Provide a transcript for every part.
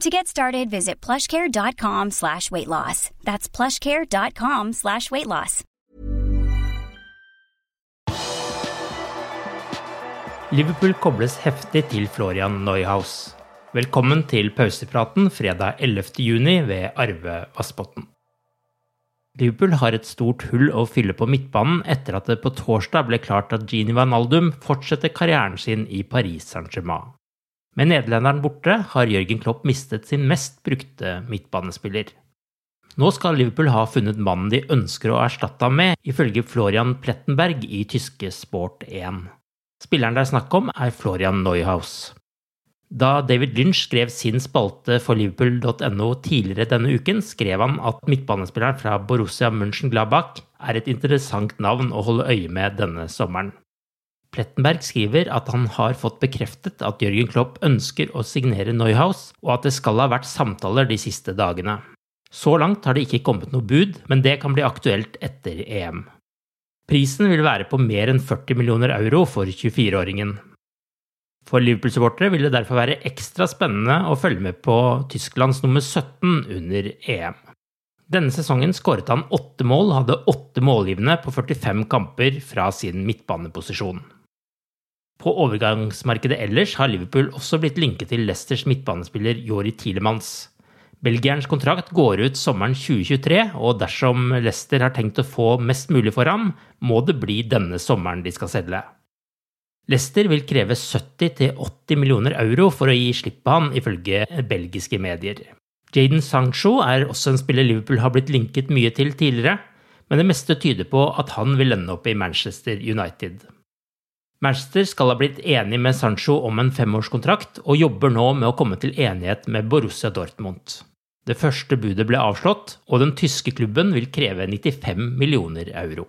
To get started, visit plushcare.com slash weight loss. That's plushcare.com slash weight loss. Liverpool kobles heftig til Florian Neuhaus. Velkommen til pausepraten fredag 11. juni ved Arve Vassbotn. Liverpool har et stort hull å fylle på midtbanen etter at det på torsdag ble klart at Gini Vanaldum fortsetter karrieren sin i Paris Saint-Germain. Med nederlenderen borte har Jørgen Klopp mistet sin mest brukte midtbanespiller. Nå skal Liverpool ha funnet mannen de ønsker å erstatte ham med, ifølge Florian Plettenberg i tyske Sport 1. Spilleren det er snakk om, er Florian Neuhaus. Da David Lynch skrev sin spalte for liverpool.no tidligere denne uken, skrev han at midtbanespilleren fra Borussia Mönchengladbach er et interessant navn å holde øye med denne sommeren. Plettenberg skriver at han har fått bekreftet at Jørgen Klopp ønsker å signere Neuhaus, og at det skal ha vært samtaler de siste dagene. Så langt har det ikke kommet noe bud, men det kan bli aktuelt etter EM. Prisen vil være på mer enn 40 millioner euro for 24-åringen. For Liverpool-supportere vil det derfor være ekstra spennende å følge med på Tysklands nummer 17 under EM. Denne sesongen skåret han åtte mål, hadde åtte målgivende på 45 kamper fra sin midtbaneposisjon. På overgangsmarkedet ellers har Liverpool også blitt linket til Leicesters midtbanespiller Jori Tilemans. Belgierens kontrakt går ut sommeren 2023, og dersom Leicester har tenkt å få mest mulig for ham, må det bli denne sommeren de skal selge. Leicester vil kreve 70-80 millioner euro for å gi slipp på han, ifølge belgiske medier. Jaden Sancho er også en spiller Liverpool har blitt linket mye til tidligere, men det meste tyder på at han vil ende opp i Manchester United. Manchester skal ha blitt enig med Sancho om en femårskontrakt, og jobber nå med å komme til enighet med Borussia Dortmund. Det første budet ble avslått, og den tyske klubben vil kreve 95 millioner euro.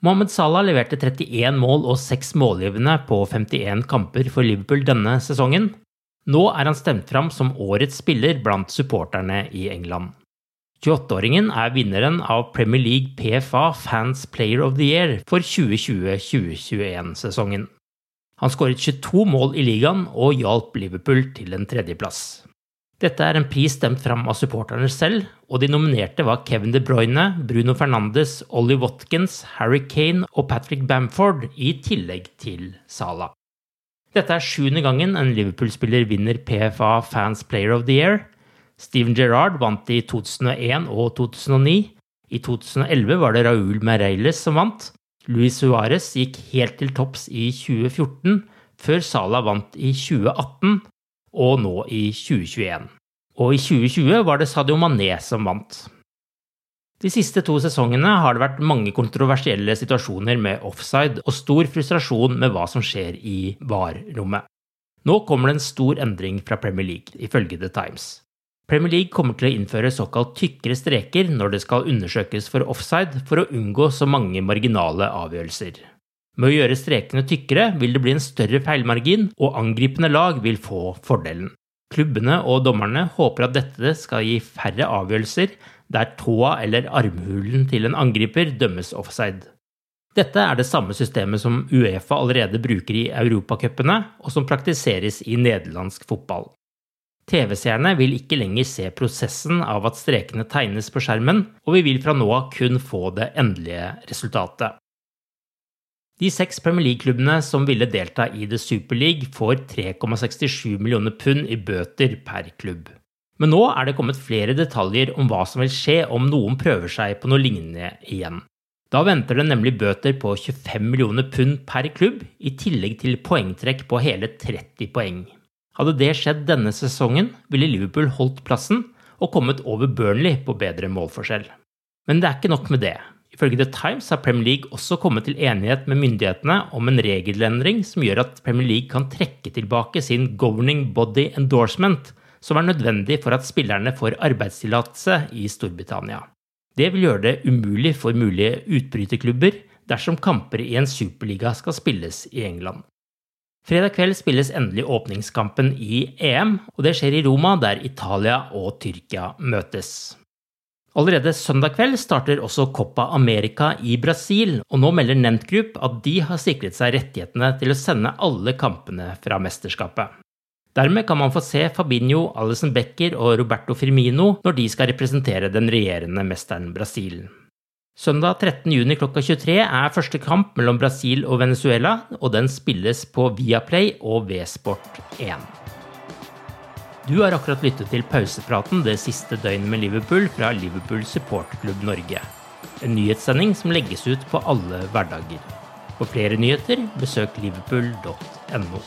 Mohammed Salah leverte 31 mål og 6 målgivende på 51 kamper for Liverpool denne sesongen. Nå er han stemt fram som årets spiller blant supporterne i England. 28-åringen er vinneren av Premier League PFA Fans Player of the Year for 2020-2021-sesongen. Han skåret 22 mål i ligaen og hjalp Liverpool til en tredjeplass. Dette er en pris stemt fram av supporterne selv, og de nominerte var Kevin De Bruyne, Bruno Fernandes, Ollie Watkins, Harry Kane og Patrick Bamford, i tillegg til Salah. Dette er sjuende gangen en Liverpool-spiller vinner PFA Fans Player of the Year. Steven Gerrard vant i 2001 og 2009. I 2011 var det Raúl Meireles som vant. Luis Suárez gikk helt til topps i 2014, før Salah vant i 2018 og nå i 2021. Og i 2020 var det Sadio Mané som vant. De siste to sesongene har det vært mange kontroversielle situasjoner med offside og stor frustrasjon med hva som skjer i VAR-rommet. Nå kommer det en stor endring fra Premier League, ifølge The Times. Premier League kommer til å innføre såkalt tykkere streker når det skal undersøkes for offside, for å unngå så mange marginale avgjørelser. Med å gjøre strekene tykkere vil det bli en større feilmargin, og angripende lag vil få fordelen. Klubbene og dommerne håper at dette skal gi færre avgjørelser der tåa eller armhulen til en angriper dømmes offside. Dette er det samme systemet som Uefa allerede bruker i europacupene, og som praktiseres i nederlandsk fotball. TV-seerne vil ikke lenger se prosessen av at strekene tegnes på skjermen, og vi vil fra nå av kun få det endelige resultatet. De seks Premier League-klubbene som ville delta i The Super League, får 3,67 millioner pund i bøter per klubb. Men nå er det kommet flere detaljer om hva som vil skje om noen prøver seg på noe lignende igjen. Da venter det nemlig bøter på 25 millioner pund per klubb, i tillegg til poengtrekk på hele 30 poeng. Hadde det skjedd denne sesongen, ville Liverpool holdt plassen og kommet over Burnley på bedre målforskjell. Men det er ikke nok med det. Ifølge The Times har Premier League også kommet til enighet med myndighetene om en regelendring som gjør at Premier League kan trekke tilbake sin governing body endorsement, som er nødvendig for at spillerne får arbeidstillatelse i Storbritannia. Det vil gjøre det umulig for mulige utbryterklubber dersom kamper i en superliga skal spilles i England. Fredag kveld spilles endelig åpningskampen i EM, og det skjer i Roma, der Italia og Tyrkia møtes. Allerede søndag kveld starter også Copa America i Brasil, og nå melder Nent Group at de har sikret seg rettighetene til å sende alle kampene fra mesterskapet. Dermed kan man få se Fabinho, Alison Becker og Roberto Firmino når de skal representere den regjerende mesteren Brasil. Søndag 13.6 klokka 23 er første kamp mellom Brasil og Venezuela, og den spilles på Viaplay og Vsport1. Du har akkurat lyttet til pausepraten det siste døgnet med Liverpool fra Liverpool supporterklubb Norge. En nyhetssending som legges ut på alle hverdager. For flere nyheter, besøk liverpool.no.